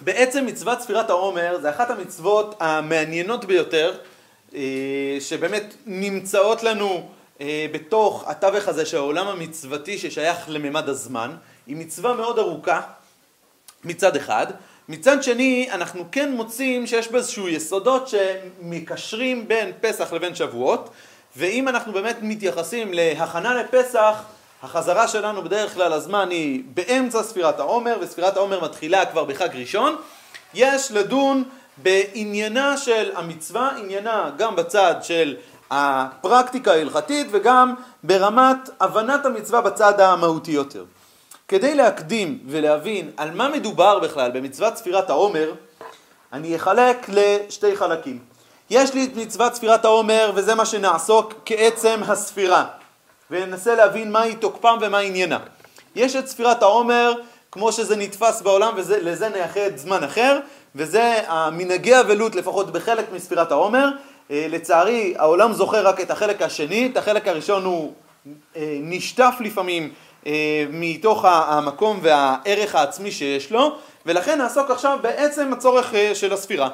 בעצם מצוות ספירת העומר זה אחת המצוות המעניינות ביותר אה, שבאמת נמצאות לנו אה, בתוך התווך הזה של העולם המצוותי ששייך לממד הזמן. היא מצווה מאוד ארוכה מצד אחד. מצד שני אנחנו כן מוצאים שיש בה איזשהו יסודות שמקשרים בין פסח לבין שבועות ואם אנחנו באמת מתייחסים להכנה לפסח החזרה שלנו בדרך כלל הזמן היא באמצע ספירת העומר, וספירת העומר מתחילה כבר בחג ראשון. יש לדון בעניינה של המצווה, עניינה גם בצד של הפרקטיקה ההלכתית וגם ברמת הבנת המצווה בצד המהותי יותר. כדי להקדים ולהבין על מה מדובר בכלל במצוות ספירת העומר, אני אחלק לשתי חלקים. יש לי את מצוות ספירת העומר וזה מה שנעסוק כעצם הספירה. וננסה להבין מהי תוקפם ומה עניינה. יש את ספירת העומר כמו שזה נתפס בעולם ולזה נייחד זמן אחר וזה המנהגי אבלות לפחות בחלק מספירת העומר. אה, לצערי העולם זוכר רק את החלק השני, את החלק הראשון הוא אה, נשטף לפעמים אה, מתוך המקום והערך העצמי שיש לו ולכן נעסוק עכשיו בעצם הצורך של הספירה.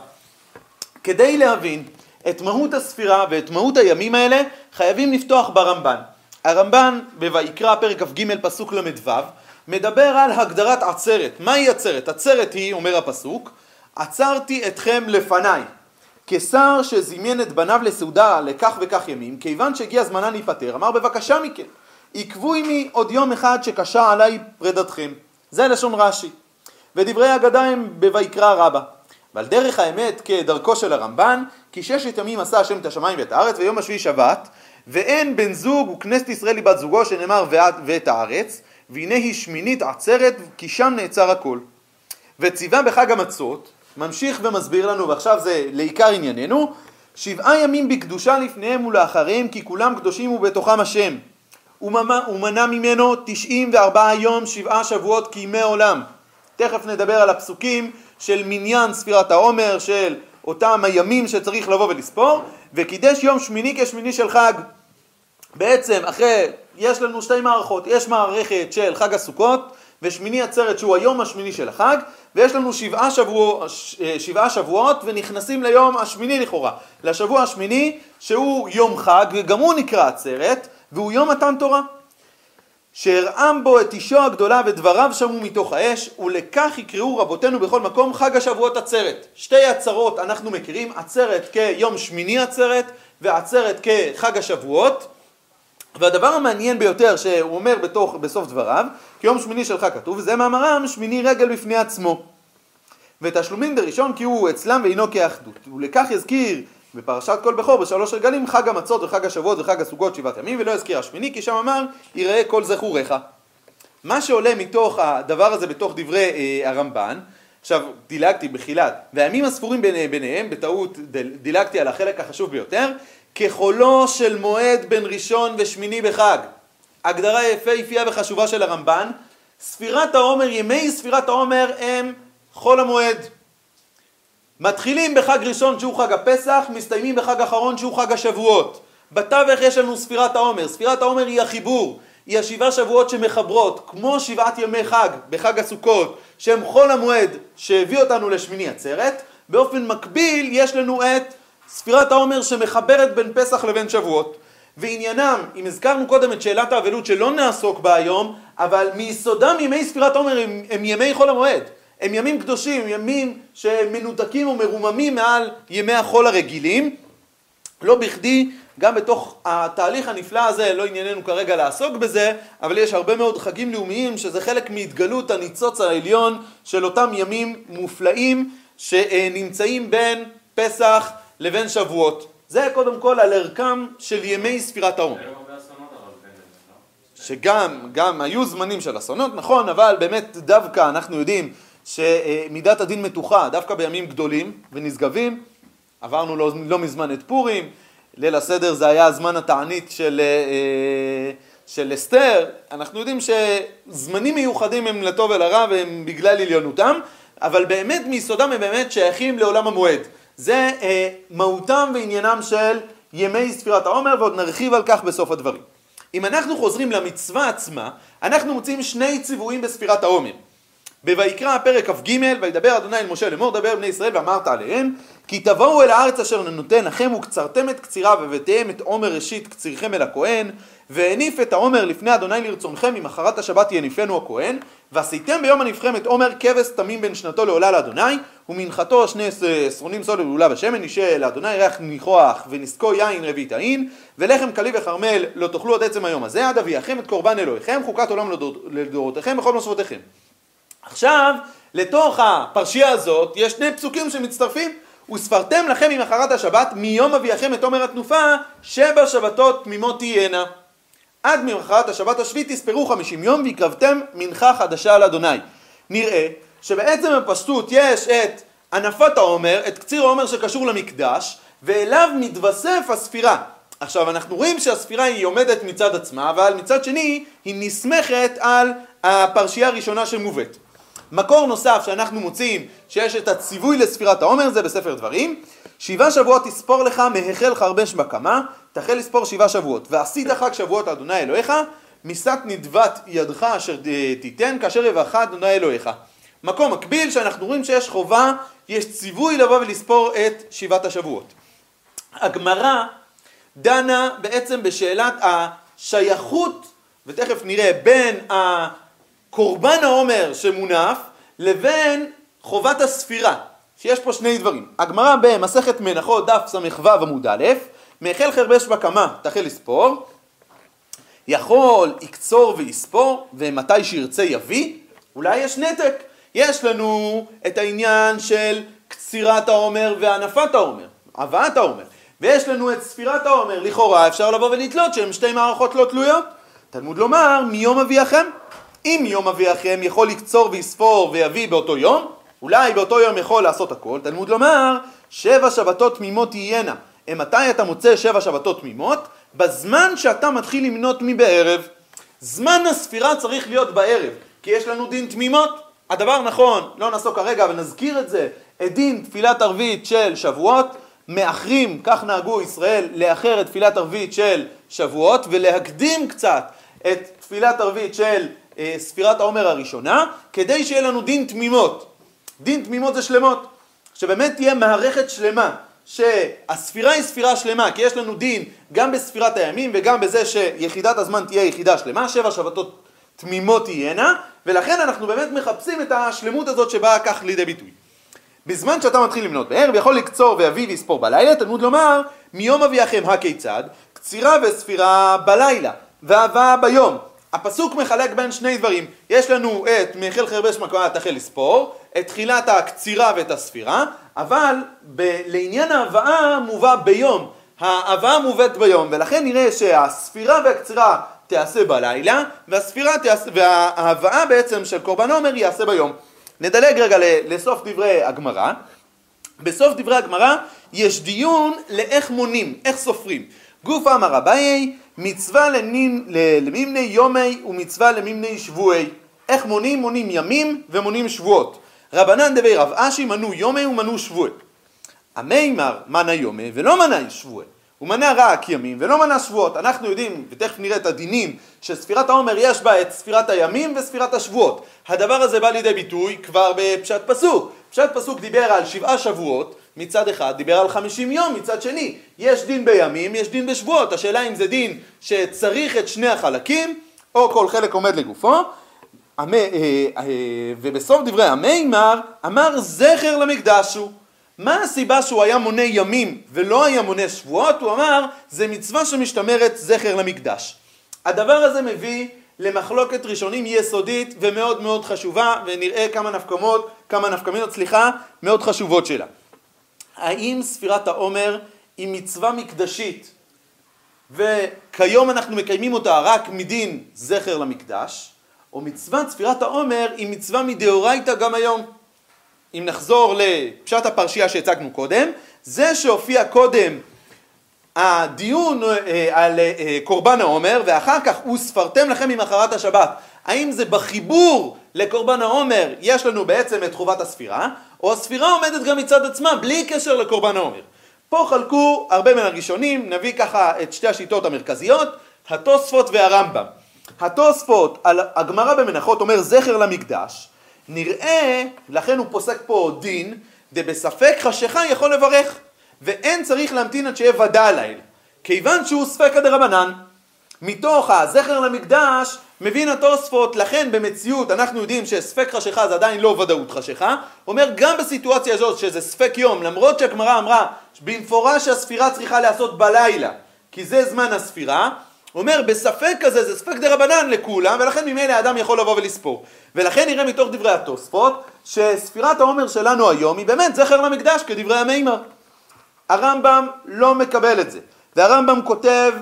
כדי להבין את מהות הספירה ואת מהות הימים האלה חייבים לפתוח ברמב"ן. הרמב"ן בויקרא פרק כ"ג פסוק ל"ו מדבר על הגדרת עצרת. מהי עצרת? עצרת היא, אומר הפסוק, עצרתי אתכם לפניי כשר שזימן את בניו לסעודה לכך וכך ימים, כיוון שהגיע זמנה להיפטר, אמר בבקשה מכם, עקבו עמי עוד יום אחד שקשה עליי פרידתכם. זה לשון רש"י. ודברי האגדה הם בויקרא רבה. ועל דרך האמת כדרכו של הרמב"ן, כי ששת ימים עשה השם את השמיים ואת הארץ ויום השביעי שבת, ואין בן זוג וכנסת ישראל היא בת זוגו שנאמר ואת הארץ. והנה היא שמינית עצרת כי שם נעצר הכל. וציווה בחג המצות ממשיך ומסביר לנו ועכשיו זה לעיקר ענייננו שבעה ימים בקדושה לפניהם ולאחריהם כי כולם קדושים ובתוכם השם. הוא מנע ממנו תשעים וארבעה יום שבעה שבועות כימי עולם. תכף נדבר על הפסוקים של מניין ספירת העומר של אותם הימים שצריך לבוא ולספור, וקידש יום שמיני כשמיני של חג. בעצם אחרי, יש לנו שתי מערכות, יש מערכת של חג הסוכות ושמיני עצרת שהוא היום השמיני של החג, ויש לנו שבעה, שבוע, שבעה שבועות ונכנסים ליום השמיני לכאורה, לשבוע השמיני שהוא יום חג וגם הוא נקרא עצרת והוא יום מתן תורה. שהרעם בו את אישו הגדולה ודבריו שמעו מתוך האש ולכך יקראו רבותינו בכל מקום חג השבועות עצרת. שתי עצרות אנחנו מכירים, עצרת כיום שמיני עצרת ועצרת כחג השבועות והדבר המעניין ביותר שהוא אומר בתוך, בסוף דבריו, כי יום שמיני שלך כתוב, וזה מאמרם שמיני רגל בפני עצמו. ותשלומים דראשון כי הוא אצלם ואינו כאחדות. ולכך יזכיר בפרשת כל בכור בשלוש רגלים חג המצות וחג השבועות וחג הסוגות שבעת ימים ולא יזכיר השמיני כי שם אמר יראה כל זכוריך. מה שעולה מתוך הדבר הזה בתוך דברי אה, הרמב"ן עכשיו דילגתי בחילת והימים הספורים ביניהם, ביניהם בטעות דילגתי על החלק החשוב ביותר כחולו של מועד בין ראשון ושמיני בחג הגדרה יפהפייה וחשובה של הרמב"ן ספירת העומר ימי ספירת העומר הם חול המועד מתחילים בחג ראשון שהוא חג הפסח, מסתיימים בחג אחרון שהוא חג השבועות. בתווך יש לנו ספירת העומר. ספירת העומר היא החיבור, היא השבעה שבועות שמחברות, כמו שבעת ימי חג בחג הסוכות, שהם חול המועד שהביא אותנו לשמיני עצרת. באופן מקביל יש לנו את ספירת העומר שמחברת בין פסח לבין שבועות. ועניינם, אם הזכרנו קודם את שאלת האבלות שלא נעסוק בה היום, אבל מיסודם ימי ספירת העומר הם, הם ימי חול המועד. הם ימים קדושים, ימים שמנותקים ומרוממים מעל ימי החול הרגילים. לא בכדי, גם בתוך התהליך הנפלא הזה, לא ענייננו כרגע לעסוק בזה, אבל יש הרבה מאוד חגים לאומיים שזה חלק מהתגלות הניצוץ העליון של אותם ימים מופלאים שנמצאים בין פסח לבין שבועות. זה קודם כל על ערכם של ימי ספירת העומר. לא? שגם, גם היו זמנים של אסונות, נכון, אבל באמת דווקא אנחנו יודעים שמידת הדין מתוחה דווקא בימים גדולים ונשגבים, עברנו לא, לא מזמן את פורים, ליל הסדר זה היה זמן התענית של, אה, של אסתר, אנחנו יודעים שזמנים מיוחדים הם לטוב ולרע והם בגלל עליונותם, אבל באמת מיסודם הם באמת שייכים לעולם המועד. זה אה, מהותם ועניינם של ימי ספירת העומר ועוד נרחיב על כך בסוף הדברים. אם אנחנו חוזרים למצווה עצמה, אנחנו מוצאים שני ציוויים בספירת העומר. בויקרא פרק כ"ג, וידבר אדוני אל משה לאמור דבר בני ישראל ואמרת עליהם כי תבואו אל הארץ אשר ננותן לכם וקצרתם את קצירה ובאתם את עומר ראשית קצירכם אל הכהן והניף את העומר לפני אדוני לרצונכם ממחרת השבת יניפנו הכהן ועשיתם ביום הנבחם את עומר כבש תמים בין שנתו לעולה לאדוני ומנחתו שני עשרונים סוד לעולה בשמן אישה לאדוני ריח ניחוח ונזקו יין רביעית העין ולחם כלי וכרמל לא תאכלו עד עצם היום הזה עד אביאכם את קורבן אלוהיכם חוקת עולם לדורותיכם בכל מושבותיכם עכשיו לתוך הפרשייה הזאת יש שני פסוקים שמצטרפים וספרתם לכם ממחרת השבת מיום אביאכם את עומר התנופה שבע שבתות תמימות תהיינה עד ממחרת השבת השביעית תספרו חמישים יום והקרבתם מנחה חדשה על אדוני. נראה שבעצם בפשטות יש את הנפת העומר, את קציר העומר שקשור למקדש, ואליו מתווסף הספירה. עכשיו אנחנו רואים שהספירה היא עומדת מצד עצמה, אבל מצד שני היא נסמכת על הפרשייה הראשונה שמובאת. מקור נוסף שאנחנו מוצאים שיש את הציווי לספירת העומר זה בספר דברים שבעה שבועות תספור לך מהחל חרבש בקמה תחל לספור שבעה שבועות. ועשית חג שבועות אדוני אלוהיך משאת נדבת ידך אשר תיתן כאשר יברך אדוני אלוהיך. מקום מקביל שאנחנו רואים שיש חובה יש ציווי לבוא ולספור את שבעת השבועות. הגמרא דנה בעצם בשאלת השייכות ותכף נראה בין קורבן העומר שמונף לבין חובת הספירה, שיש פה שני דברים. הגמרא במסכת מנחות דף ס"ו עמוד א', מהחל חרבש בקמה תחל לספור, יכול יקצור ויספור, ומתי שירצה יביא, אולי יש נתק. יש לנו את העניין של קצירת העומר והנפת העומר, הבאת העומר, ויש לנו את ספירת העומר, לכאורה אפשר לבוא ולתלות שהן שתי מערכות לא תלויות. תלמוד לומר, מיום אביאכם אם יום אביאכם יכול לקצור ויספור ויביא באותו יום, אולי באותו יום יכול לעשות הכל, תלמוד לומר, שבע שבתות תמימות תהיינה. מתי אתה מוצא שבע שבתות תמימות? בזמן שאתה מתחיל למנות מבערב. זמן הספירה צריך להיות בערב, כי יש לנו דין תמימות. הדבר נכון, לא נעסוק כרגע, אבל נזכיר את זה, את דין תפילת ערבית של שבועות, מאחרים, כך נהגו ישראל, לאחר את תפילת ערבית של שבועות ולהקדים קצת את תפילת ערבית של ספירת העומר הראשונה, כדי שיהיה לנו דין תמימות. דין תמימות זה שלמות. שבאמת תהיה מערכת שלמה, שהספירה היא ספירה שלמה, כי יש לנו דין גם בספירת הימים וגם בזה שיחידת הזמן תהיה יחידה שלמה, שבע שבתות תמימות תהיינה, ולכן אנחנו באמת מחפשים את השלמות הזאת שבאה כך לידי ביטוי. בזמן שאתה מתחיל למנות בערב, יכול לקצור ואביא ויספור בלילה, תלמוד לומר, מיום אביאכם הכיצד, קצירה וספירה בלילה, והבאה ביום. הפסוק מחלק בין שני דברים, יש לנו את מאכל חרבש מקומה תחל לספור, את תחילת הקצירה ואת הספירה, אבל ב- לעניין ההבאה מובא ביום, ההבאה מובאת ביום, ולכן נראה שהספירה והקצירה תיעשה בלילה, והספירה תיעשה, וההבאה בעצם של קורבן עומר ייעשה ביום. נדלג רגע לסוף דברי הגמרא. בסוף דברי הגמרא יש דיון לאיך מונים, איך סופרים. גוף אמר אביי מצווה למימני יומי ומצווה למימני שבועי. איך מונים? מונים ימים ומונים שבועות. רבנן דבי רב אשי מנו יומי ומנו שבועי. המימר מנה יומי ולא מנה שבועי. הוא מנה רק ימים ולא מנה שבועות. אנחנו יודעים, ותכף נראה את הדינים, שספירת העומר יש בה את ספירת הימים וספירת השבועות. הדבר הזה בא לידי ביטוי כבר בפשט פסוק. פשט פסוק דיבר על שבעה שבועות, מצד אחד, דיבר על חמישים יום מצד שני. יש דין בימים, יש דין בשבועות. השאלה אם זה דין שצריך את שני החלקים, או כל חלק עומד לגופו. אה, אה, ובסוף דברי המימר, אמר זכר למקדש הוא. מה הסיבה שהוא היה מונה ימים ולא היה מונה שבועות? הוא אמר, זה מצווה שמשתמרת זכר למקדש. הדבר הזה מביא למחלוקת ראשונים יסודית ומאוד מאוד חשובה, ונראה כמה נפקמות, כמה נפקמינות, סליחה, מאוד חשובות שלה. האם ספירת העומר היא מצווה מקדשית? וכיום אנחנו מקיימים אותה רק מדין זכר למקדש, או מצוות ספירת העומר היא מצווה מדאורייתא גם היום. אם נחזור לפשט הפרשייה שהצגנו קודם, זה שהופיע קודם הדיון אה, על אה, קורבן העומר ואחר כך וספרתם לכם ממחרת השבת האם זה בחיבור לקורבן העומר? יש לנו בעצם את חובת הספירה או הספירה עומדת גם מצד עצמה בלי קשר לקורבן העומר פה חלקו הרבה מן הראשונים נביא ככה את שתי השיטות המרכזיות התוספות והרמב"ם התוספות על הגמרא במנחות אומר זכר למקדש נראה, לכן הוא פוסק פה דין, דבספק חשיכה יכול לברך, ואין צריך להמתין עד שיהיה ודא ליל, כיוון שהוא ספקא דרבנן. מתוך הזכר למקדש מבין התוספות, לכן במציאות אנחנו יודעים שספק חשיכה זה עדיין לא ודאות חשיכה, אומר גם בסיטואציה הזאת שזה ספק יום, למרות שהגמרא אמרה במפורש שהספירה צריכה להיעשות בלילה, כי זה זמן הספירה, אומר בספק כזה זה ספק דה רבנן לכולם ולכן ממילא האדם יכול לבוא ולספור. ולכן נראה מתוך דברי התוספות שספירת העומר שלנו היום היא באמת זכר למקדש כדברי המימר. הרמב"ם לא מקבל את זה. והרמב"ם כותב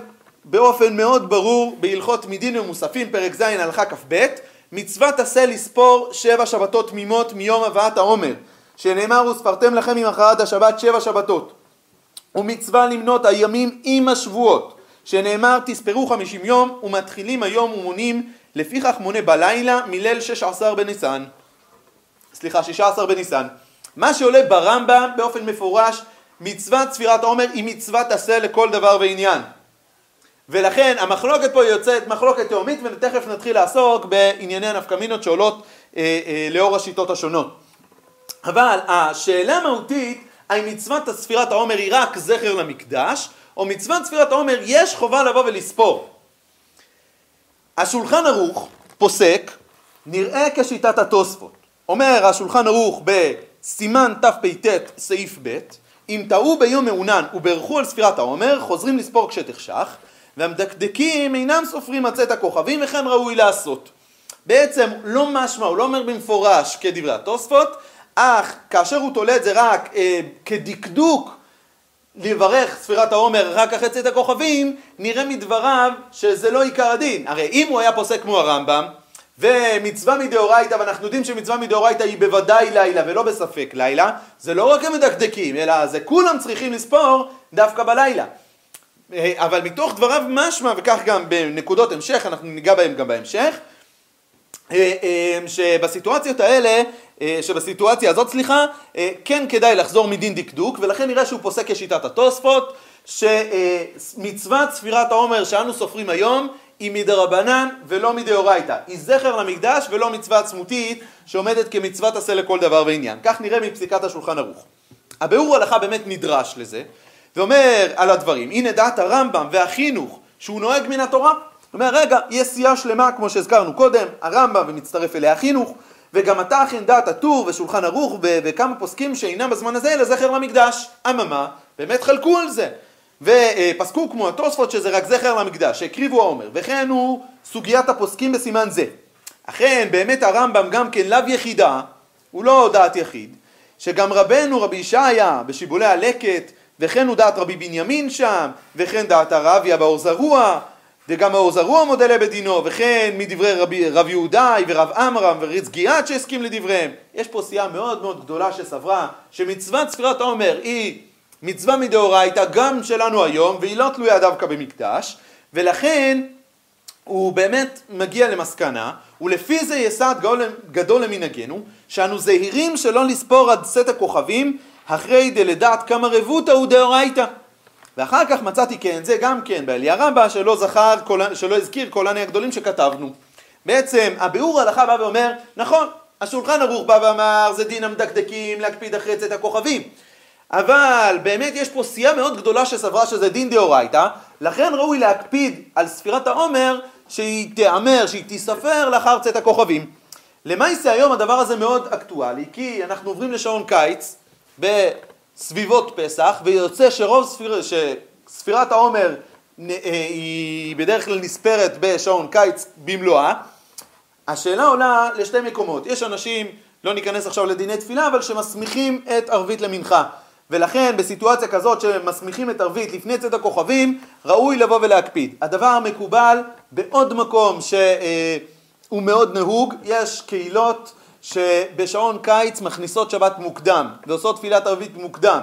באופן מאוד ברור בהלכות מדין ומוספים פרק ז' הלכה כ"ב מצוות עשה לספור שבע שבתות תמימות מיום הבאת העומר שנאמר וספרתם לכם ממחרת השבת שבע שבתות ומצווה למנות הימים עם השבועות שנאמר תספרו חמישים יום ומתחילים היום ומונים לפיכך מונה בלילה מליל שש עשר בניסן סליחה שישה עשר בניסן. מה שעולה ברמב"ם באופן מפורש מצוות ספירת העומר היא מצוות עשה לכל דבר ועניין ולכן המחלוקת פה יוצאת מחלוקת תאומית ותכף נתחיל לעסוק בענייני הנפקמינות שעולות אה, אה, לאור השיטות השונות. אבל השאלה המהותית האם מצוות ספירת העומר היא רק זכר למקדש או מצוות ספירת העומר יש חובה לבוא ולספור. השולחן ערוך פוסק נראה כשיטת התוספות. אומר השולחן ערוך בסימן תפט סעיף ב' אם טעו ביום מעונן וברכו על ספירת העומר חוזרים לספור כשתחשך והמדקדקים אינם סופרים מצאת הכוכבים וכן ראוי לעשות. בעצם לא משמע, הוא לא אומר במפורש כדברי התוספות, אך כאשר הוא תולה את זה רק אה, כדקדוק לברך ספירת העומר רק אחרי צאת הכוכבים, נראה מדבריו שזה לא עיקר הדין. הרי אם הוא היה פוסק כמו הרמב"ם, ומצווה מדאורייתא, ואנחנו יודעים שמצווה מדאורייתא היא בוודאי לילה ולא בספק לילה, זה לא רק המדקדקים, אלא זה כולם צריכים לספור דווקא בלילה. אה, אבל מתוך דבריו משמע, וכך גם בנקודות המשך, אנחנו ניגע בהם גם בהמשך, אה, אה, שבסיטואציות האלה, שבסיטואציה הזאת, סליחה, כן כדאי לחזור מדין דקדוק, ולכן נראה שהוא פוסק כשיטת התוספות, שמצוות ספירת העומר שאנו סופרים היום היא מדרבנן ולא מדאורייתא. היא זכר למקדש ולא מצווה עצמותית שעומדת כמצוות עשה לכל דבר ועניין. כך נראה מפסיקת השולחן ערוך. הביאור הלכה באמת נדרש לזה, ואומר על הדברים, הנה דעת הרמב"ם והחינוך שהוא נוהג מן התורה. הוא אומר, רגע, יש סיעה שלמה כמו שהזכרנו קודם, הרמב"ם ומצטרף אליה החינוך, וגם אתה אכן דעת הטור ושולחן ערוך וכמה פוסקים שאינם בזמן הזה אלא זכר למקדש. אממה, באמת חלקו על זה. ופסקו כמו התוספות שזה רק זכר למקדש, שהקריבו העומר, וכן הוא סוגיית הפוסקים בסימן זה. אכן, באמת הרמב"ם גם כן לאו יחידה, הוא לא דעת יחיד, שגם רבנו רבי ישעיה בשיבולי הלקט וכן הוא דעת רבי בנימין שם, וכן דעת הרביה באור זרוע, וגם האור זרוע מודה לבדינו, וכן מדברי רבי, רב יהודאי ורב עמרם וריץ גיאת שהסכים לדבריהם. יש פה סיעה מאוד מאוד גדולה שסברה שמצוות ספירת העומר היא מצווה מדאורייתא גם שלנו היום, והיא לא תלויה דווקא במקדש, ולכן הוא באמת מגיע למסקנה, ולפי זה יסד גדול למנהגנו, שאנו זהירים שלא לספור עד סט הכוכבים אחרי דלדעת כמה רבותא הוא דאורייתא. ואחר כך מצאתי כן, זה גם כן באליה רבה שלא זכר, שלא הזכיר כל עני הגדולים שכתבנו. בעצם הביאור ההלכה בא ואומר, נכון, השולחן ערוך בא ואמר זה דין המדקדקים להקפיד אחרי צאת הכוכבים. אבל באמת יש פה סיעה מאוד גדולה שסברה שזה דין דאורייתא, לכן ראוי להקפיד על ספירת העומר שהיא תיאמר, שהיא תיספר לאחר צאת הכוכבים. למעשה היום הדבר הזה מאוד אקטואלי, כי אנחנו עוברים לשעון קיץ, בסביבות פסח, ויוצא שרוב ספיר, שספירת העומר אה, היא בדרך כלל נספרת בשעון קיץ במלואה, השאלה עולה לשתי מקומות. יש אנשים, לא ניכנס עכשיו לדיני תפילה, אבל שמסמיכים את ערבית למנחה. ולכן בסיטואציה כזאת שמסמיכים את ערבית לפני צאת הכוכבים, ראוי לבוא ולהקפיד. הדבר המקובל בעוד מקום שהוא מאוד נהוג, יש קהילות שבשעון קיץ מכניסות שבת מוקדם ועושות תפילת ערבית מוקדם.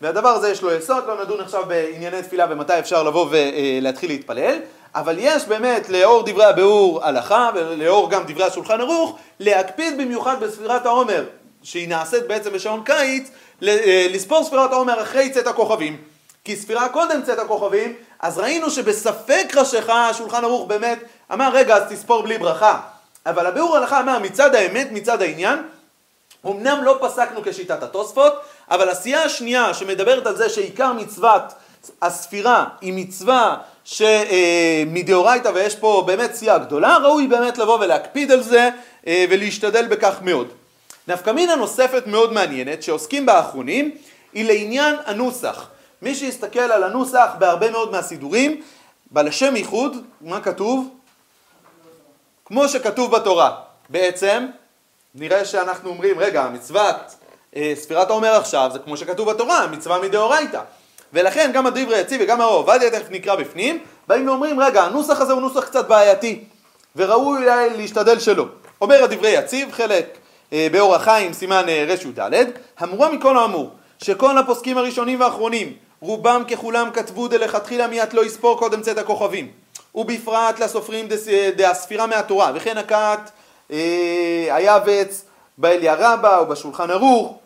והדבר הזה יש לו יסוד, לא נדון עכשיו בענייני תפילה ומתי אפשר לבוא ולהתחיל להתפלל אבל יש באמת לאור דברי הביאור הלכה ולאור גם דברי השולחן ערוך להקפיד במיוחד בספירת העומר שהיא נעשית בעצם בשעון קיץ לספור ספירת העומר אחרי צאת הכוכבים. כי ספירה קודם צאת הכוכבים אז ראינו שבספק חשיכה השולחן ערוך באמת אמר רגע אז תספור בלי ברכה אבל הביאור הלכה אמר מצד האמת, מצד העניין, אמנם לא פסקנו כשיטת התוספות, אבל הסיעה השנייה שמדברת על זה שעיקר מצוות הספירה היא מצווה שמדאורייתא ויש פה באמת סיעה גדולה, ראוי באמת לבוא ולהקפיד על זה אה, ולהשתדל בכך מאוד. נפקא מינה נוספת מאוד מעניינת שעוסקים בה האחרונים היא לעניין הנוסח. מי שיסתכל על הנוסח בהרבה מאוד מהסידורים, בלשם ייחוד, מה כתוב? כמו שכתוב בתורה. בעצם, נראה שאנחנו אומרים, רגע, מצוות אה, ספירת העומר עכשיו זה כמו שכתוב בתורה, מצווה מדאורייתא. ולכן גם הדברי יציב וגם הרב עובדיה, תכף נקרא בפנים, באים ואומרים, רגע, הנוסח הזה הוא נוסח קצת בעייתי, וראוי להשתדל שלא. אומר הדברי יציב, חלק אה, באור החיים, סימן אה, רי"ד, המורה מכל האמור, שכל הפוסקים הראשונים והאחרונים, רובם ככולם כתבו דלכתחילה מיד לא יספור קודם צאת הכוכבים, ובפרט לסופרים דהספירה מהתורה, וכן הכת אה, היבץ באליה רבה או בשולחן ערוך,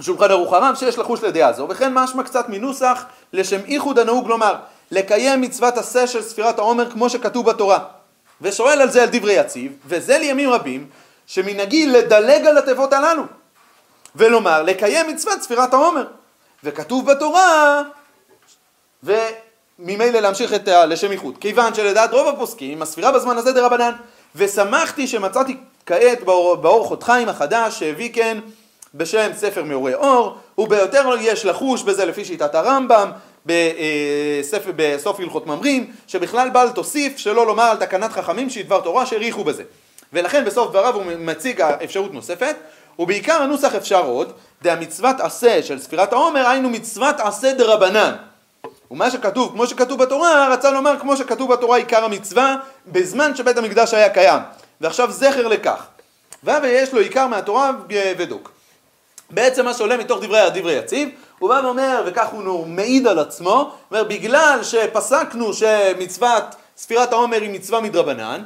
שולחן ערוך הרם שיש לחוש לדעה זו, וכן משמע קצת מנוסח לשם איחוד הנהוג לומר לקיים מצוות עשה של ספירת העומר כמו שכתוב בתורה. ושואל על זה על דברי יציב, וזה לימים רבים שמנהגי לדלג על התיבות הללו, ולומר לקיים מצוות ספירת העומר. וכתוב בתורה, וממילא להמשיך את לשם איחוד. כיוון שלדעת רוב הפוסקים, הספירה בזמן הזה דה רבנן, ושמחתי שמצאתי כעת באור, באור חותחיים החדש שהביא כן בשם ספר מעורי אור, וביותר יש לחוש בזה לפי שיטת הרמב"ם, בספר, בסוף הלכות ממרים, שבכלל בל תוסיף שלא לומר על תקנת חכמים שהיא דבר תורה שהעריכו בזה. ולכן בסוף דבריו הוא מציג אפשרות נוספת, ובעיקר הנוסח אפשר עוד, דהמצוות עשה של ספירת העומר, היינו מצוות עשה דרבנן. ומה שכתוב, כמו שכתוב בתורה, רצה לומר כמו שכתוב בתורה עיקר המצווה, בזמן שבית המקדש היה קיים. ועכשיו זכר לכך. ויש לו עיקר מהתורה ודוק. בעצם מה שעולה מתוך דברי דברי יציב, הוא בא ואומר, וכך הוא מעיד על עצמו, אומר, בגלל שפסקנו שמצוות ספירת העומר היא מצווה מדרבנן,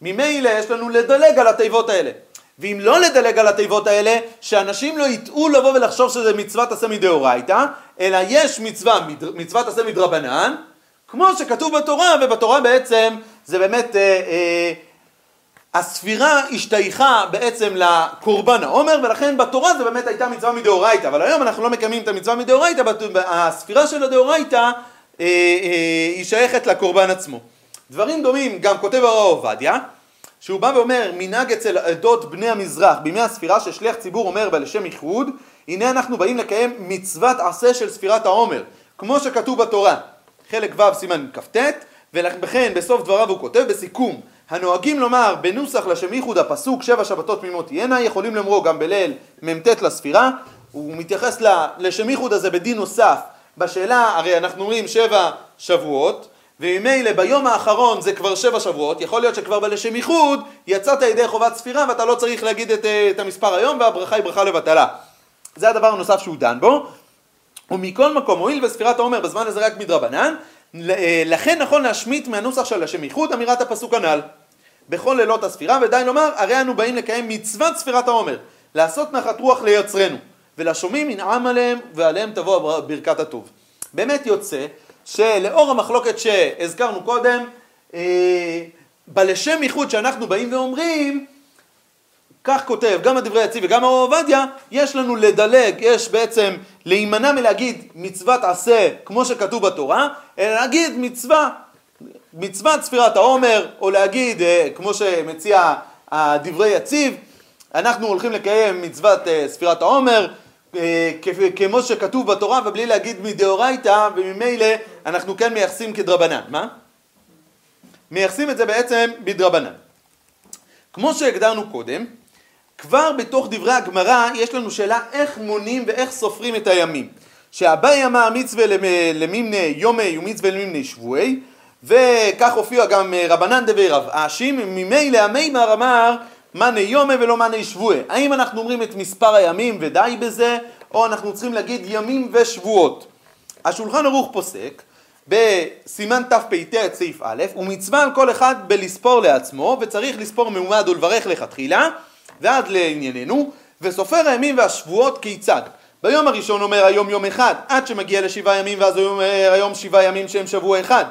ממילא יש לנו לדלג על התיבות האלה. ואם לא לדלג על התיבות האלה, שאנשים לא יטעו לבוא ולחשוב שזה מצוות עשה מדאורייתא, אלא יש מצווה, מצוות עשה מדרבנן, כמו שכתוב בתורה, ובתורה בעצם זה באמת, אה, אה, הספירה השתייכה בעצם לקורבן העומר, ולכן בתורה זה באמת הייתה מצווה מדאורייתא, אבל היום אנחנו לא מקיימים את המצווה מדאורייתא, הספירה של הדאורייתא אה, אה, היא שייכת לקורבן עצמו. דברים דומים גם כותב הרב עובדיה, שהוא בא ואומר מנהג אצל עדות בני המזרח בימי הספירה ששליח ציבור אומר בה לשם איחוד הנה אנחנו באים לקיים מצוות עשה של ספירת העומר כמו שכתוב בתורה. חלק ו' סימן כ"ט ולכן בסוף דבריו הוא כותב בסיכום הנוהגים לומר בנוסח לשם איחוד הפסוק שבע שבתות תמימות תהיינה יכולים לאמרו גם בליל מ"ט לספירה הוא מתייחס לשם איחוד הזה בדין נוסף. בשאלה הרי אנחנו אומרים שבע שבועות וממילא ביום האחרון זה כבר שבע שבועות, יכול להיות שכבר בלשם איחוד יצאת ידי חובת ספירה ואתה לא צריך להגיד את, אה, את המספר היום והברכה היא ברכה לבטלה. זה הדבר הנוסף שהוא דן בו. ומכל מקום, הואיל וספירת העומר בזמן הזה רק מדרבנן, אה, לכן נכון להשמיט מהנוסח של השם איחוד אמירת הפסוק הנ"ל. בכל לילות הספירה, ודי לומר, הרי אנו באים לקיים מצוות ספירת העומר, לעשות נחת רוח ליוצרנו, ולשומעים ינעם עליהם, ועליהם תבוא ברכת הטוב. באמת יוצא שלאור המחלוקת שהזכרנו קודם, אה, בלשם ייחוד שאנחנו באים ואומרים, כך כותב גם הדברי יציב וגם הרב עובדיה, יש לנו לדלג, יש בעצם להימנע מלהגיד מצוות עשה כמו שכתוב בתורה, אלא להגיד מצווה, מצוות ספירת העומר, או להגיד, אה, כמו שמציע הדברי יציב, אנחנו הולכים לקיים מצוות אה, ספירת העומר, כמו שכתוב בתורה ובלי להגיד מדאורייתא וממילא אנחנו כן מייחסים כדרבנן. מה? מייחסים את זה בעצם בדרבנן. כמו שהגדרנו קודם, כבר בתוך דברי הגמרא יש לנו שאלה איך מונים ואיך סופרים את הימים. שאביי אמר מצווה למימני יומי ומצווה למימני שבועי וכך הופיע גם אה, רבנן דבי רב אשי ממילא המימר אמר מאני יומי ולא מאני שבועי. האם אנחנו אומרים את מספר הימים ודי בזה או אנחנו צריכים להגיד ימים ושבועות. השולחן ערוך פוסק בסימן תפ"ט סעיף א', ומצווה על כל אחד בלספור לעצמו, וצריך לספור מעומד ולברך לכתחילה, ועד לענייננו, וסופר הימים והשבועות כיצד. ביום הראשון אומר היום יום אחד, עד שמגיע לשבעה ימים, ואז הוא אומר היום שבעה ימים שהם שבוע אחד.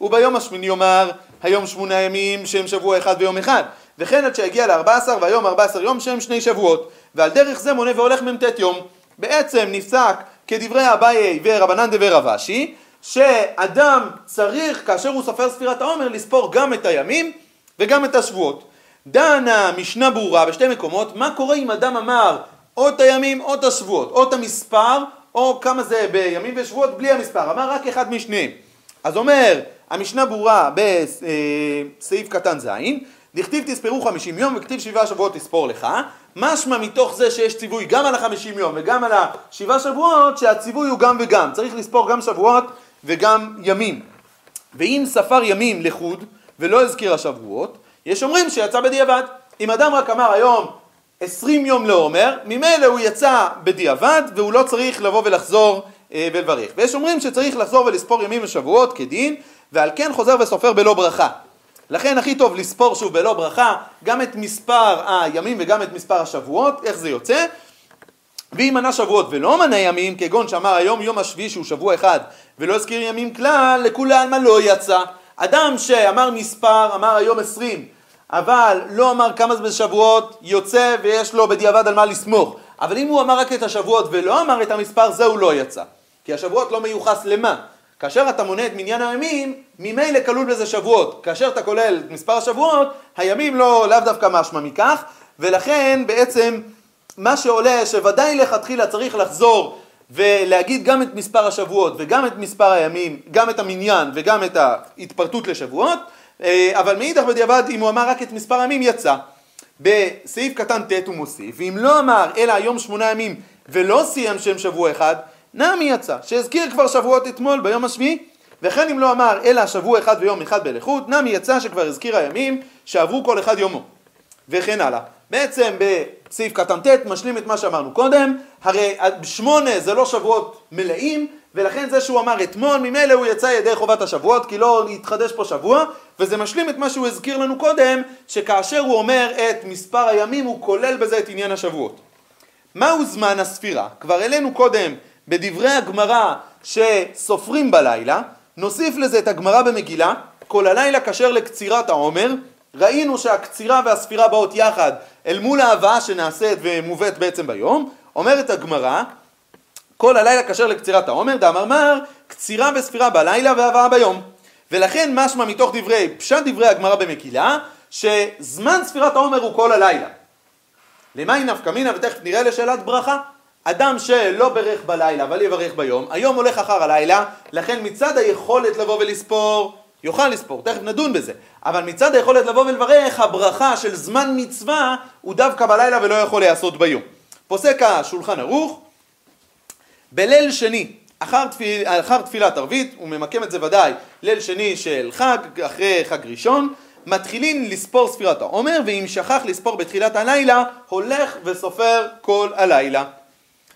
וביום השמיני יאמר היום שמונה ימים שהם שבוע אחד ויום אחד. וכן עד שיגיע ל-14 והיום 14 יום שהם שני שבועות, ועל דרך זה מונה והולך מ"ט יום. בעצם נפסק כדברי אביי ורבנן דבר רבשי, שאדם צריך כאשר הוא סופר ספירת העומר לספור גם את הימים וגם את השבועות. דנה משנה ברורה בשתי מקומות, מה קורה אם אדם אמר או את הימים או את השבועות, או את המספר או כמה זה בימים ושבועות בלי המספר, אמר רק אחד משניהם. אז אומר המשנה ברורה בסעיף קטן ז', דכתיב תספרו חמישים יום וכתיב שבעה שבועות תספור לך, משמע מתוך זה שיש ציווי גם על החמישים יום וגם על השבעה שבועות, שהציווי הוא גם וגם, צריך לספור גם שבועות וגם ימים. ואם ספר ימים לחוד ולא הזכיר השבועות, יש אומרים שיצא בדיעבד. אם אדם רק אמר היום עשרים יום לעומר, ממילא הוא יצא בדיעבד והוא לא צריך לבוא ולחזור אה, ולברך. ויש אומרים שצריך לחזור ולספור ימים ושבועות כדין, ועל כן חוזר וסופר בלא ברכה. לכן הכי טוב לספור שוב בלא ברכה גם את מספר הימים וגם את מספר השבועות, איך זה יוצא? ואם מנה שבועות ולא מנה ימים, כגון שאמר היום יום השביעי שהוא שבוע אחד ולא הזכיר ימים כלל, לכולי עלמא לא יצא. אדם שאמר מספר, אמר היום עשרים, אבל לא אמר כמה זה בשבועות, יוצא ויש לו בדיעבד על מה לסמוך. אבל אם הוא אמר רק את השבועות ולא אמר את המספר, זהו לא יצא. כי השבועות לא מיוחס למה? כאשר אתה מונה את מניין הימים, ממילא כלול בזה שבועות. כאשר אתה כולל את מספר השבועות, הימים לא, לאו דווקא משמע מכך, ולכן בעצם מה שעולה שוודאי לכתחילה צריך לחזור ולהגיד גם את מספר השבועות וגם את מספר הימים, גם את המניין וגם את ההתפרטות לשבועות, אה, אבל מאידך בדיעבד אם הוא אמר רק את מספר הימים יצא. בסעיף קטן ט' הוא מוסיף, ואם לא אמר אלא היום שמונה ימים ולא סיים שם שבוע אחד, נמי יצא, שהזכיר כבר שבועות אתמול ביום השביעי, וכן אם לא אמר אלא שבוע אחד ויום אחד בלכות, נמי יצא שכבר הזכיר הימים שעברו כל אחד יומו, וכן הלאה. בעצם בסעיף קטן ט' משלים את מה שאמרנו קודם, הרי שמונה זה לא שבועות מלאים, ולכן זה שהוא אמר אתמול, ממילא הוא יצא ידי חובת השבועות, כי לא יתחדש פה שבוע, וזה משלים את מה שהוא הזכיר לנו קודם, שכאשר הוא אומר את מספר הימים, הוא כולל בזה את עניין השבועות. מהו זמן הספירה? כבר העלינו קודם בדברי הגמרא שסופרים בלילה, נוסיף לזה את הגמרא במגילה, כל הלילה כשר לקצירת העומר, ראינו שהקצירה והספירה באות יחד אל מול ההבאה שנעשית ומובאת בעצם ביום, אומרת הגמרא, כל הלילה כשר לקצירת העומר, דאמר מר, קצירה וספירה בלילה והבאה ביום. ולכן משמע מתוך דברי, פשט דברי הגמרא במגילה, שזמן ספירת העומר הוא כל הלילה. למה היא נפקא מינה, ותכף נראה לשאלת ברכה. אדם שלא ברך בלילה אבל יברך ביום, היום הולך אחר הלילה, לכן מצד היכולת לבוא ולספור, יוכל לספור, תכף נדון בזה, אבל מצד היכולת לבוא ולברך, הברכה של זמן מצווה הוא דווקא בלילה ולא יכול להיעשות ביום. פוסק השולחן ערוך, בליל שני, אחר, תפיל, אחר תפילת ערבית, הוא ממקם את זה ודאי ליל שני של חג, אחרי חג ראשון, מתחילים לספור ספירת העומר, ואם שכח לספור בתחילת הלילה, הולך וסופר כל הלילה.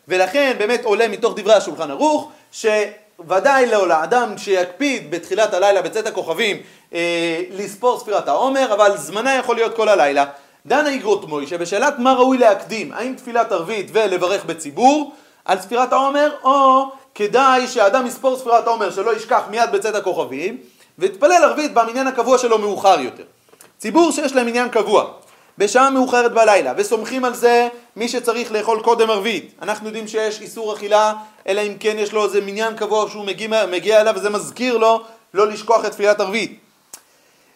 ולכן באמת עולה מתוך דברי השולחן ערוך, שוודאי לא לאדם שיקפיד בתחילת הלילה בצאת הכוכבים אה, לספור ספירת העומר, אבל זמנה יכול להיות כל הלילה. דנה איגרות מוישה בשאלת מה ראוי להקדים, האם תפילת ערבית ולברך בציבור על ספירת העומר, או כדאי שאדם יספור ספירת העומר שלא ישכח מיד בצאת הכוכבים, ויתפלל ערבית במניין הקבוע שלו מאוחר יותר. ציבור שיש להם עניין קבוע, בשעה מאוחרת בלילה, וסומכים על זה מי שצריך לאכול קודם ערבית. אנחנו יודעים שיש איסור אכילה, אלא אם כן יש לו איזה מניין קבוע שהוא מגיע, מגיע אליו וזה מזכיר לו לא לשכוח את תפילת ערבית.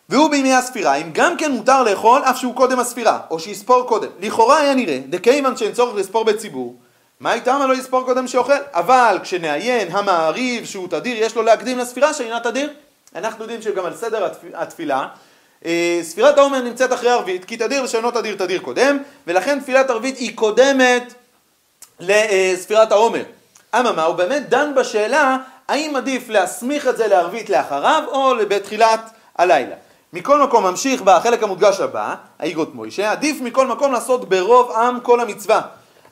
והוא בימי הספירה, אם גם כן מותר לאכול אף שהוא קודם הספירה, או שיספור קודם. לכאורה היה נראה, דכיוון שאין צורך לספור בציבור, מה איתם לא יספור קודם שאוכל? אבל כשנעיין המעריב שהוא תדיר, יש לו להקדים לספירה שאינה תדיר. אנחנו יודעים שגם על סדר התפילה, אה, ספירת העומר נמצאת אחרי ערבית, כי תדיר ושאינו תדיר תדיר קודם, ולכן תפילת ערבית היא קודמת לספירת העומר. אממה, הוא באמת דן בשאלה האם עדיף להסמיך את זה לערבית לאחריו או בתחילת הלילה. מכל מקום ממשיך בחלק המודגש הבא, האיגות מוישה, עדיף מכל מקום לעשות ברוב עם כל המצווה.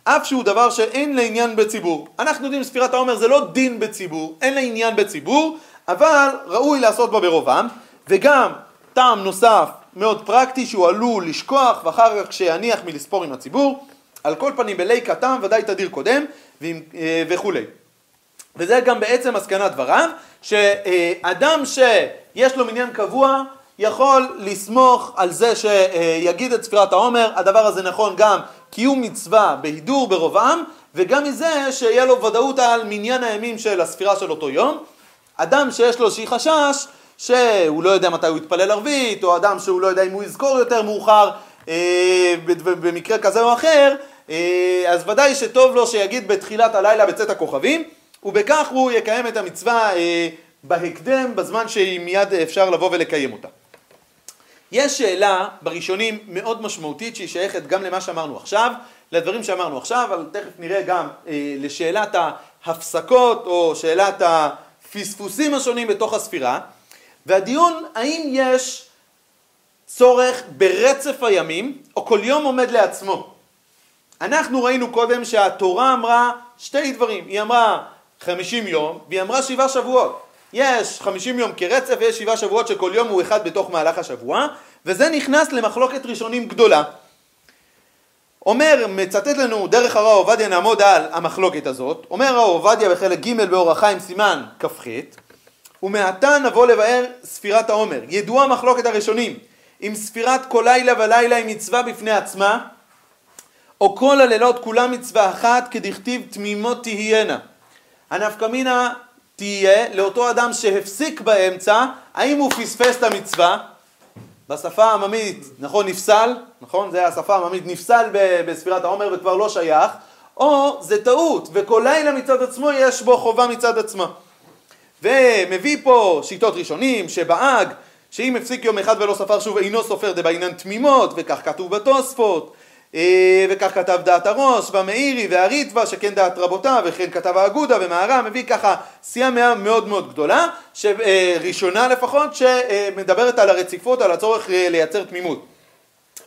אף שהוא דבר שאין לעניין בציבור. אנחנו יודעים ספירת העומר זה לא דין בציבור, אין לה עניין בציבור, אבל ראוי לעשות בה ברוב עם, וגם טעם נוסף מאוד פרקטי שהוא עלול לשכוח ואחר כך שיניח מלספור עם הציבור, על כל פנים בליק הטעם ודאי תדיר קודם אה, וכולי. וזה גם בעצם מסקנת דבריו, שאדם שיש לו מניין קבוע יכול לסמוך על זה שיגיד את ספירת העומר, הדבר הזה נכון גם קיום מצווה בהידור ברוב עם, וגם מזה שיהיה לו ודאות על מניין הימים של הספירה של אותו יום. אדם שיש לו איזושהי חשש שהוא לא יודע מתי הוא יתפלל ערבית, או אדם שהוא לא יודע אם הוא יזכור יותר מאוחר אה, במקרה כזה או אחר, אה, אז ודאי שטוב לו שיגיד בתחילת הלילה בצאת הכוכבים, ובכך הוא יקיים את המצווה אה, בהקדם, בזמן שמיד אפשר לבוא ולקיים אותה. יש שאלה בראשונים מאוד משמעותית שהיא שייכת גם למה שאמרנו עכשיו, לדברים שאמרנו עכשיו, אבל תכף נראה גם אה, לשאלת ההפסקות או שאלת הפספוסים השונים בתוך הספירה, והדיון האם יש צורך ברצף הימים או כל יום עומד לעצמו. אנחנו ראינו קודם שהתורה אמרה שתי דברים, היא אמרה חמישים יום והיא אמרה שבעה שבועות. יש חמישים יום כרצף ויש שבעה שבועות שכל יום הוא אחד בתוך מהלך השבוע וזה נכנס למחלוקת ראשונים גדולה. אומר, מצטט לנו דרך הרב עובדיה נעמוד על המחלוקת הזאת, אומר הרב עובדיה בחלק ג' באור החיים סימן כ"ח ומעתה נבוא לבאר ספירת העומר. ידועה מחלוקת הראשונים אם ספירת כל לילה ולילה היא מצווה בפני עצמה או כל הלילות כולם מצווה אחת כדכתיב תמימות תהיינה. הנפקא מינה תהיה לאותו אדם שהפסיק באמצע, האם הוא פספס את המצווה? בשפה העממית, נכון, נפסל, נכון, זה השפה העממית, נפסל בספירת העומר וכבר לא שייך, או זה טעות, וכל לילה מצד עצמו יש בו חובה מצד עצמה. ומביא פה שיטות ראשונים, שבאג, שאם הפסיק יום אחד ולא ספר שוב אינו סופר דבעינן תמימות, וכך כתוב בתוספות, אה, וכך כתב דעת הראש, והמאירי והריטב"א, שכן דעת רבותיו, וכן כתב האגודה ומהר"ם, מביא ככה סייעה מאוד מאוד גדולה, ראשונה לפחות, שמדברת על הרציפות, על הצורך אה, לייצר תמימות.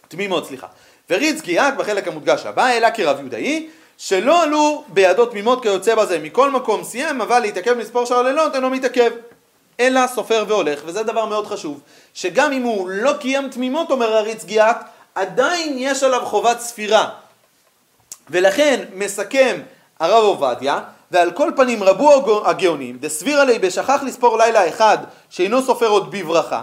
תמימות, סליחה. וריץ גיאק בחלק המודגש הבא, אלא כרב יהודאי, שלא עלו בידו תמימות כיוצא בזה. מכל מקום סיים, אבל להתעכב מספור של הלילות אינו מתעכב. אלא סופר והולך, וזה דבר מאוד חשוב, שגם אם הוא לא קיים תמימות, אומר הריץ גיאק, עדיין יש עליו חובת ספירה. ולכן מסכם הרב עובדיה, ועל כל פנים רבו הגאונים, דסביר עלי בשכח לספור לילה אחד שאינו סופר עוד בברכה,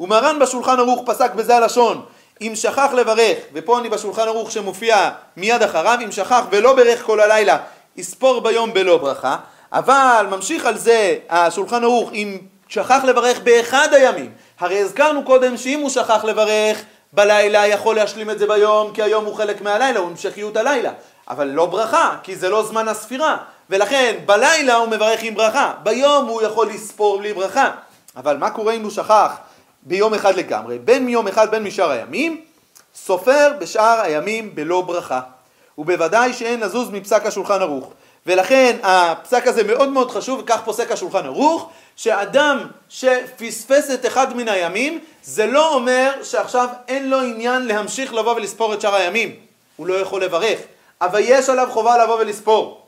ומרן בשולחן ערוך פסק בזה הלשון, אם שכח לברך, ופה אני בשולחן ערוך שמופיע מיד אחריו, אם שכח ולא ברך כל הלילה, יספור ביום בלא ברכה, אבל ממשיך על זה השולחן ערוך, אם שכח לברך באחד הימים, הרי הזכרנו קודם שאם הוא שכח לברך בלילה יכול להשלים את זה ביום, כי היום הוא חלק מהלילה, הוא המשכיות הלילה. אבל לא ברכה, כי זה לא זמן הספירה. ולכן בלילה הוא מברך עם ברכה, ביום הוא יכול לספור בלי ברכה. אבל מה קורה אם הוא שכח ביום אחד לגמרי, בין מיום אחד בין משאר הימים, סופר בשאר הימים בלא ברכה. ובוודאי שאין לזוז מפסק השולחן ערוך. ולכן הפסק הזה מאוד מאוד חשוב, וכך פוסק השולחן ערוך, שאדם שפספס את אחד מן הימים, זה לא אומר שעכשיו אין לו עניין להמשיך לבוא ולספור את שאר הימים. הוא לא יכול לברך, אבל יש עליו חובה לבוא ולספור.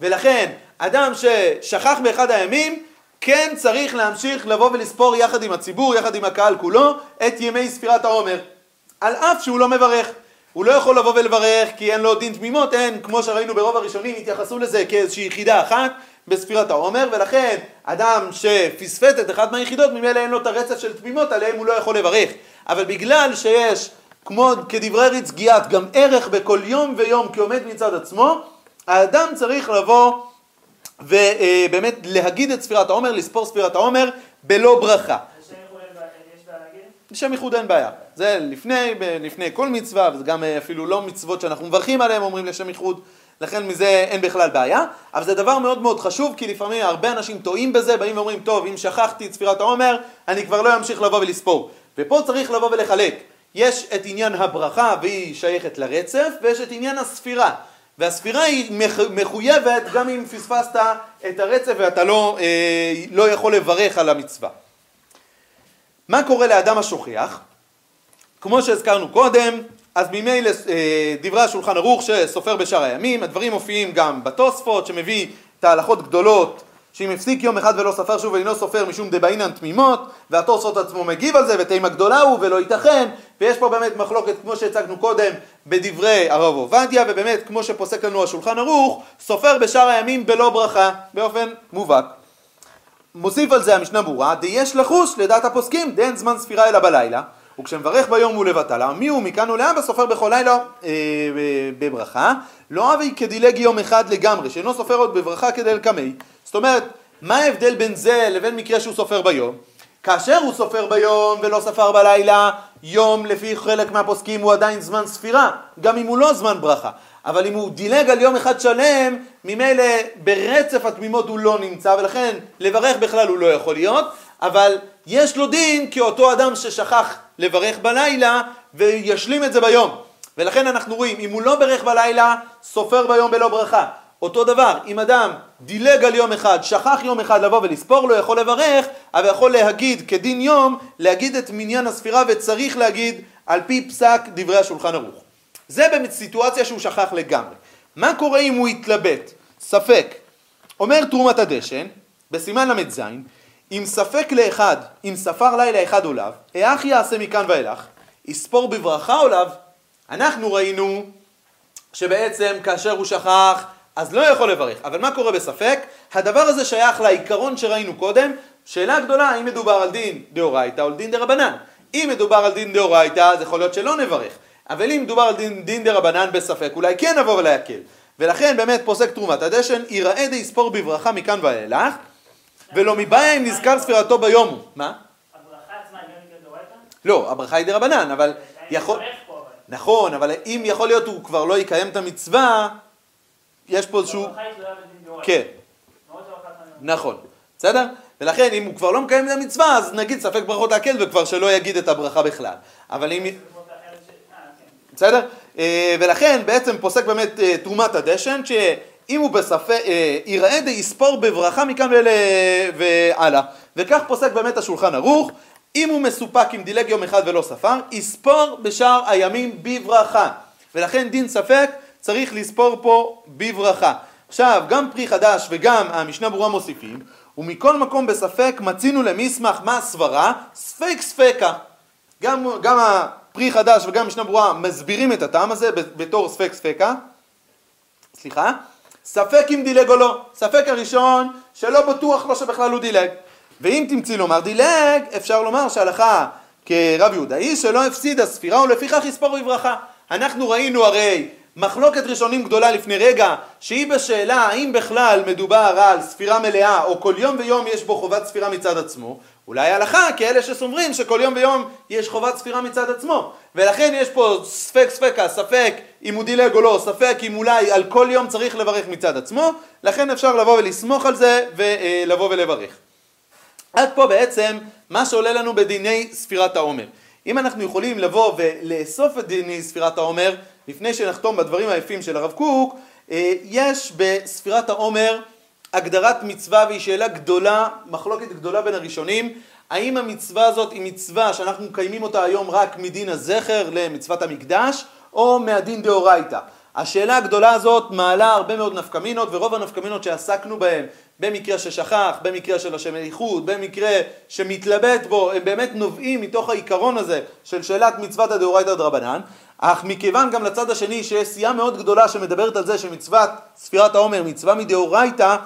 ולכן, אדם ששכח באחד הימים, כן צריך להמשיך לבוא ולספור יחד עם הציבור, יחד עם הקהל כולו, את ימי ספירת העומר. על אף שהוא לא מברך. הוא לא יכול לבוא ולברך כי אין לו דין תמימות, אין, כמו שראינו ברוב הראשונים, התייחסו לזה כאיזושהי יחידה אחת בספירת העומר, ולכן אדם שפספס את אחת מהיחידות, ממילא אין לו את הרצף של תמימות, עליהם הוא לא יכול לברך. אבל בגלל שיש, כמו כדברי ריץ גיאת, גם ערך בכל יום ויום כעומד מצד עצמו, האדם צריך לבוא ובאמת להגיד את ספירת העומר, לספור ספירת העומר בלא ברכה. לשם ייחוד אין בעיה. זה לפני, לפני כל מצווה, וזה גם אה, אפילו לא מצוות שאנחנו מברכים עליהן, אומרים לשם ייחוד, לכן מזה אין בכלל בעיה. אבל זה דבר מאוד מאוד חשוב, כי לפעמים הרבה אנשים טועים בזה, באים ואומרים, טוב, אם שכחתי את ספירת העומר, אני כבר לא אמשיך לבוא ולספור. ופה צריך לבוא ולחלק. יש את עניין הברכה, והיא שייכת לרצף, ויש את עניין הספירה. והספירה היא מחויבת גם אם פספסת את הרצף ואתה לא, אה, לא יכול לברך על המצווה. מה קורה לאדם השוכח? כמו שהזכרנו קודם, אז ממילא אה, דברי השולחן ערוך שסופר בשאר הימים, הדברים מופיעים גם בתוספות שמביא את ההלכות גדולות שאם הפסיק יום אחד ולא ספר שוב ואינו סופר משום דבעינן תמימות והתוספות עצמו מגיב על זה ותימה גדולה הוא ולא ייתכן. ויש פה באמת מחלוקת כמו שהצגנו קודם בדברי הרב עובדיה ובאמת כמו שפוסק לנו השולחן ערוך סופר בשאר הימים בלא ברכה באופן מובהק. מוסיף על זה המשנה ברורה, דיש לחוש לדעת הפוסקים, דין זמן ספירה אלא בלילה, וכשמברך ביום הוא לבטלה, מי הוא מכאן ולהבא סופר בכל לילה אה, בברכה, לא אבי כדילג יום אחד לגמרי, שאינו סופר עוד בברכה כדלקמי. זאת אומרת, מה ההבדל בין זה לבין מקרה שהוא סופר ביום? כאשר הוא סופר ביום ולא ספר בלילה, יום לפי חלק מהפוסקים הוא עדיין זמן ספירה, גם אם הוא לא זמן ברכה. אבל אם הוא דילג על יום אחד שלם, ממילא ברצף התמימות הוא לא נמצא, ולכן לברך בכלל הוא לא יכול להיות, אבל יש לו דין כאותו אדם ששכח לברך בלילה וישלים את זה ביום. ולכן אנחנו רואים, אם הוא לא ברך בלילה, סופר ביום בלא ברכה. אותו דבר, אם אדם דילג על יום אחד, שכח יום אחד לבוא ולספור לו, יכול לברך, אבל יכול להגיד כדין יום, להגיד את מניין הספירה וצריך להגיד על פי פסק דברי השולחן ערוך. זה בסיטואציה שהוא שכח לגמרי. מה קורה אם הוא יתלבט? ספק. אומר תרומת הדשן, בסימן ל"ז, אם ספק לאחד, אם ספר לילה אחד לאו, איך יעשה מכאן ואילך? יספור בברכה לאו? אנחנו ראינו שבעצם כאשר הוא שכח אז לא יכול לברך. אבל מה קורה בספק? הדבר הזה שייך לעיקרון שראינו קודם, שאלה גדולה האם מדובר על דין דאורייתא או על דין דרבנן. אם מדובר על דין דאורייתא אז יכול להיות שלא נברך. אבל אם מדובר על דין, דין דרבנן בספק, אולי כן נבוא ולהקל. ולכן באמת פוסק תרומת הדשן, יראה די ספור בברכה מכאן ואילך, ולא מבעיה אם נזכר ספירתו ביום הוא. מה? הברכה עצמה היא גם דאורייתא? לא, הברכה היא דרבנן, אבל יכול... נכון, אבל אם יכול להיות הוא כבר לא יקיים את המצווה, יש פה איזשהו... דאורייתא. כן, היא נכון. בסדר? ולכן אם הוא כבר לא מקיים את המצווה, אז נגיד ספק ברכות להקל וכבר שלא יגיד את הברכה בכלל. אבל אם... אה, כן. בסדר? אה, ולכן בעצם פוסק באמת אה, תרומת הדשן, שאם הוא בספק, אה, יראה די יספור בברכה מכאן. והלאה. וכך פוסק באמת השולחן ערוך, אם הוא מסופק אם דילג יום אחד ולא ספר, יספור בשאר הימים בברכה. ולכן דין ספק צריך לספור פה בברכה. עכשיו, גם פרי חדש וגם המשנה ברורה מוסיפים, ומכל מקום בספק מצינו למסמך מה הסברה, ספק ספקה. גם, גם הפרי חדש וגם משנה ברורה מסבירים את הטעם הזה בתור ספק ספקה. סליחה. ספק אם דילג או לא. ספק הראשון שלא בטוח לו שבכלל הוא דילג. ואם תמצאי לומר דילג, אפשר לומר שהלכה כרב יהודאי שלא הפסידה ספירה ולפיכך יספור בברכה. אנחנו ראינו הרי מחלוקת ראשונים גדולה לפני רגע, שהיא בשאלה האם בכלל מדובר על ספירה מלאה או כל יום ויום יש בו חובת ספירה מצד עצמו, אולי הלכה כאלה שסוברים שכל יום ויום יש חובת ספירה מצד עצמו, ולכן יש פה ספק ספקה, ספק אם הוא דילג או לא, ספק אם אולי על כל יום צריך לברך מצד עצמו, לכן אפשר לבוא ולסמוך על זה ולבוא ולברך. עד פה בעצם מה שעולה לנו בדיני ספירת העומר. אם אנחנו יכולים לבוא ולאסוף את דיני ספירת העומר, לפני שנחתום בדברים היפים של הרב קוק, אה, יש בספירת העומר הגדרת מצווה והיא שאלה גדולה, מחלוקת גדולה בין הראשונים, האם המצווה הזאת היא מצווה שאנחנו מקיימים אותה היום רק מדין הזכר למצוות המקדש, או מהדין דאורייתא. השאלה הגדולה הזאת מעלה הרבה מאוד נפקמינות, ורוב הנפקמינות שעסקנו בהן, במקרה ששכח, במקרה של השם איחוד, במקרה שמתלבט בו, הם באמת נובעים מתוך העיקרון הזה של שאלת מצוות הדאורייתא דרבנן, אך מכיוון גם לצד השני שיש סיעה מאוד גדולה שמדברת על זה שמצוות ספירת העומר מצווה מדאורייתא,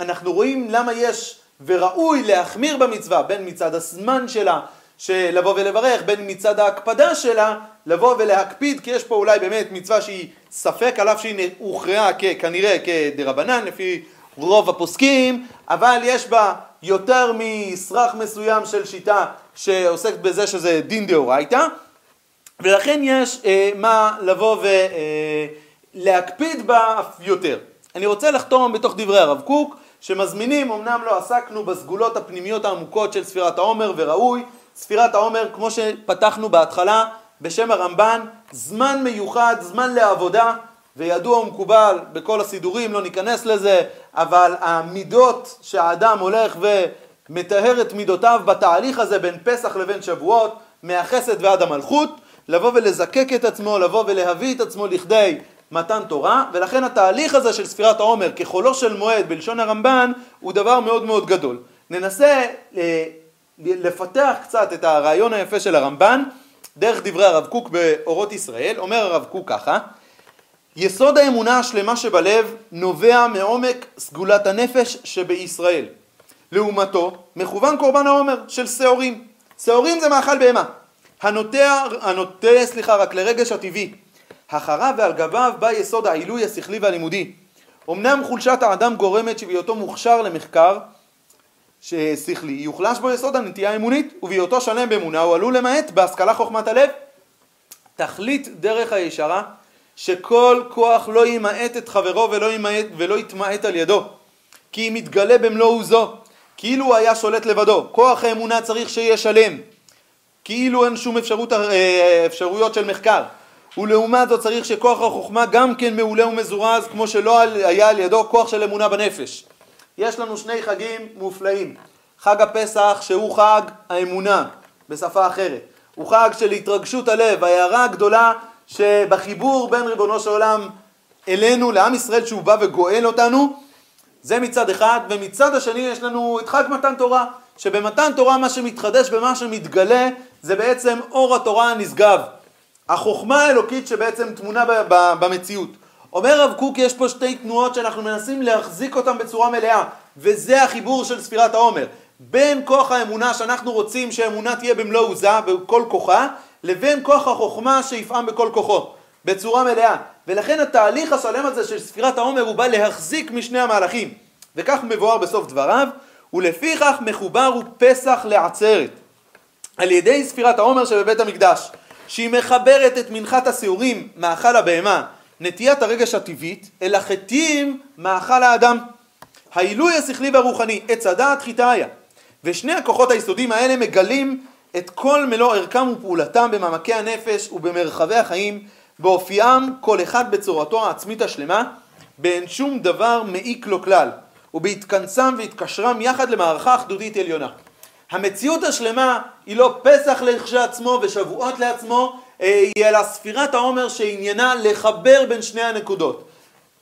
אנחנו רואים למה יש וראוי להחמיר במצווה בין מצד הזמן שלה של לבוא ולברך, בין מצד ההקפדה שלה לבוא ולהקפיד כי יש פה אולי באמת מצווה שהיא ספק על אף שהיא הוכרעה כנראה כדרבנן לפי רוב הפוסקים אבל יש בה יותר מסרח מסוים של שיטה שעוסקת בזה שזה דין דאורייתא ולכן יש אה, מה לבוא ולהקפיד אה, בה אף יותר. אני רוצה לחתום בתוך דברי הרב קוק שמזמינים, אמנם לא עסקנו בסגולות הפנימיות העמוקות של ספירת העומר וראוי, ספירת העומר כמו שפתחנו בהתחלה בשם הרמב"ן, זמן מיוחד, זמן לעבודה וידוע ומקובל בכל הסידורים, לא ניכנס לזה, אבל המידות שהאדם הולך ומטהר את מידותיו בתהליך הזה בין פסח לבין שבועות, מהחסד ועד המלכות, לבוא ולזקק את עצמו, לבוא ולהביא את עצמו לכדי מתן תורה, ולכן התהליך הזה של ספירת העומר כחולו של מועד בלשון הרמב"ן הוא דבר מאוד מאוד גדול. ננסה אה, לפתח קצת את הרעיון היפה של הרמב"ן דרך דברי הרב קוק באורות ישראל, אומר הרב קוק ככה יסוד האמונה השלמה שבלב נובע מעומק סגולת הנפש שבישראל לעומתו, מכוון קורבן העומר של שעורים. שעורים זה מאכל בהמה. הנוטע, הנוטה, סליחה, רק לרגש הטבעי. אחריו ועל גביו בא יסוד העילוי השכלי והלימודי. אמנם חולשת האדם גורמת שבהיותו מוכשר למחקר שכלי, יוחלש בו יסוד הנטייה האמונית, ובהיותו שלם באמונה הוא עלול למעט בהשכלה חוכמת הלב. תכלית דרך הישרה, שכל כוח לא ימעט את חברו ולא, ימעט, ולא יתמעט על ידו, כי אם יתגלה במלוא עוזו, כאילו הוא היה שולט לבדו. כוח האמונה צריך שיהיה שלם, כאילו אין שום אפשרות, אה, אפשרויות של מחקר. ולעומת זאת צריך שכוח החוכמה גם כן מעולה ומזורז כמו שלא היה על ידו כוח של אמונה בנפש. יש לנו שני חגים מופלאים. חג הפסח שהוא חג האמונה בשפה אחרת. הוא חג של התרגשות הלב, ההערה הגדולה שבחיבור בין ריבונו של עולם אלינו, לעם ישראל שהוא בא וגואל אותנו, זה מצד אחד, ומצד השני יש לנו את חג מתן תורה, שבמתן תורה מה שמתחדש ומה שמתגלה זה בעצם אור התורה הנשגב. החוכמה האלוקית שבעצם תמונה במציאות. אומר רב קוק יש פה שתי תנועות שאנחנו מנסים להחזיק אותן בצורה מלאה וזה החיבור של ספירת העומר בין כוח האמונה שאנחנו רוצים שהאמונה תהיה במלוא עוזה בכל כוחה לבין כוח החוכמה שיפעם בכל כוחו בצורה מלאה. ולכן התהליך השלם הזה של ספירת העומר הוא בא להחזיק משני המהלכים. וכך מבואר בסוף דבריו ולפיכך מחובר הוא פסח לעצרת על ידי ספירת העומר שבבית המקדש שהיא מחברת את מנחת השעורים מאכל הבהמה נטיית הרגש הטבעית אל החטאים מאכל האדם. העילוי השכלי והרוחני עץ הדעת חיטאיה ושני הכוחות היסודיים האלה מגלים את כל מלוא ערכם ופעולתם במעמקי הנפש ובמרחבי החיים באופיים כל אחד בצורתו העצמית השלמה באין שום דבר מעיק לו כלל ובהתכנסם והתקשרם יחד למערכה אחדותית עליונה המציאות השלמה היא לא פסח לכשעצמו ושבועות לעצמו, היא אלא ספירת העומר שעניינה לחבר בין שני הנקודות.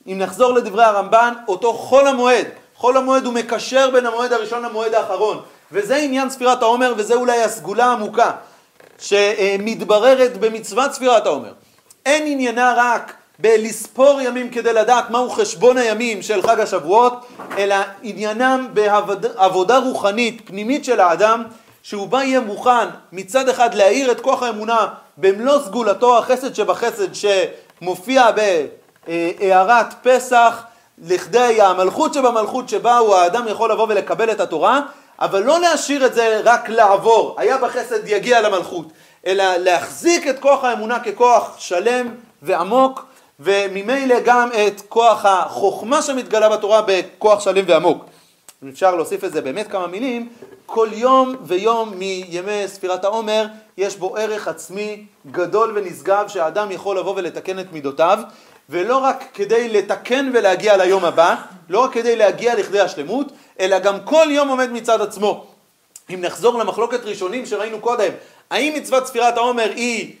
אם נחזור לדברי הרמב"ן, אותו חול המועד, חול המועד הוא מקשר בין המועד הראשון למועד האחרון, וזה עניין ספירת העומר וזה אולי הסגולה העמוקה שמתבררת במצוות ספירת העומר. אין עניינה רק בלספור ימים כדי לדעת מהו חשבון הימים של חג השבועות, אלא עניינם בעבודה רוחנית פנימית של האדם, שהוא בה יהיה מוכן מצד אחד להאיר את כוח האמונה במלוא סגולתו החסד שבחסד שמופיע בהארת פסח לכדי המלכות שבמלכות שבה הוא האדם יכול לבוא ולקבל את התורה, אבל לא להשאיר את זה רק לעבור, היה בחסד יגיע למלכות, אלא להחזיק את כוח האמונה ככוח שלם ועמוק וממילא גם את כוח החוכמה שמתגלה בתורה בכוח שלם ועמוק. אם אפשר להוסיף לזה באמת כמה מילים, כל יום ויום מימי ספירת העומר יש בו ערך עצמי גדול ונשגב שהאדם יכול לבוא ולתקן את מידותיו ולא רק כדי לתקן ולהגיע ליום הבא, לא רק כדי להגיע לכדי השלמות, אלא גם כל יום עומד מצד עצמו. אם נחזור למחלוקת ראשונים שראינו קודם, האם מצוות ספירת העומר היא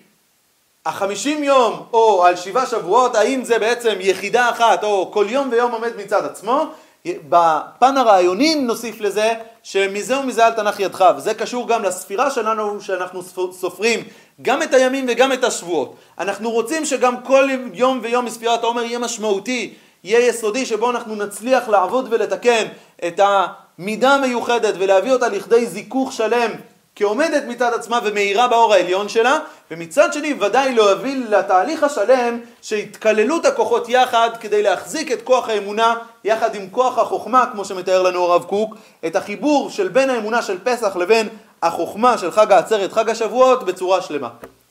החמישים יום או על שבעה שבועות, האם זה בעצם יחידה אחת או כל יום ויום עומד מצד עצמו? בפן הרעיוני נוסיף לזה שמזה ומזה אל תנח ידך, וזה קשור גם לספירה שלנו שאנחנו סופרים גם את הימים וגם את השבועות. אנחנו רוצים שגם כל יום ויום מספירת העומר יהיה משמעותי, יהיה יסודי, שבו אנחנו נצליח לעבוד ולתקן את המידה המיוחדת ולהביא אותה לכדי זיכוך שלם כעומדת מצד עצמה ומאירה באור העליון שלה, ומצד שני ודאי להוביל לתהליך השלם שהתקללות הכוחות יחד כדי להחזיק את כוח האמונה יחד עם כוח החוכמה, כמו שמתאר לנו הרב קוק, את החיבור של בין האמונה של פסח לבין החוכמה של חג העצרת, חג השבועות, בצורה שלמה.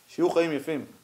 שיהיו חיים יפים.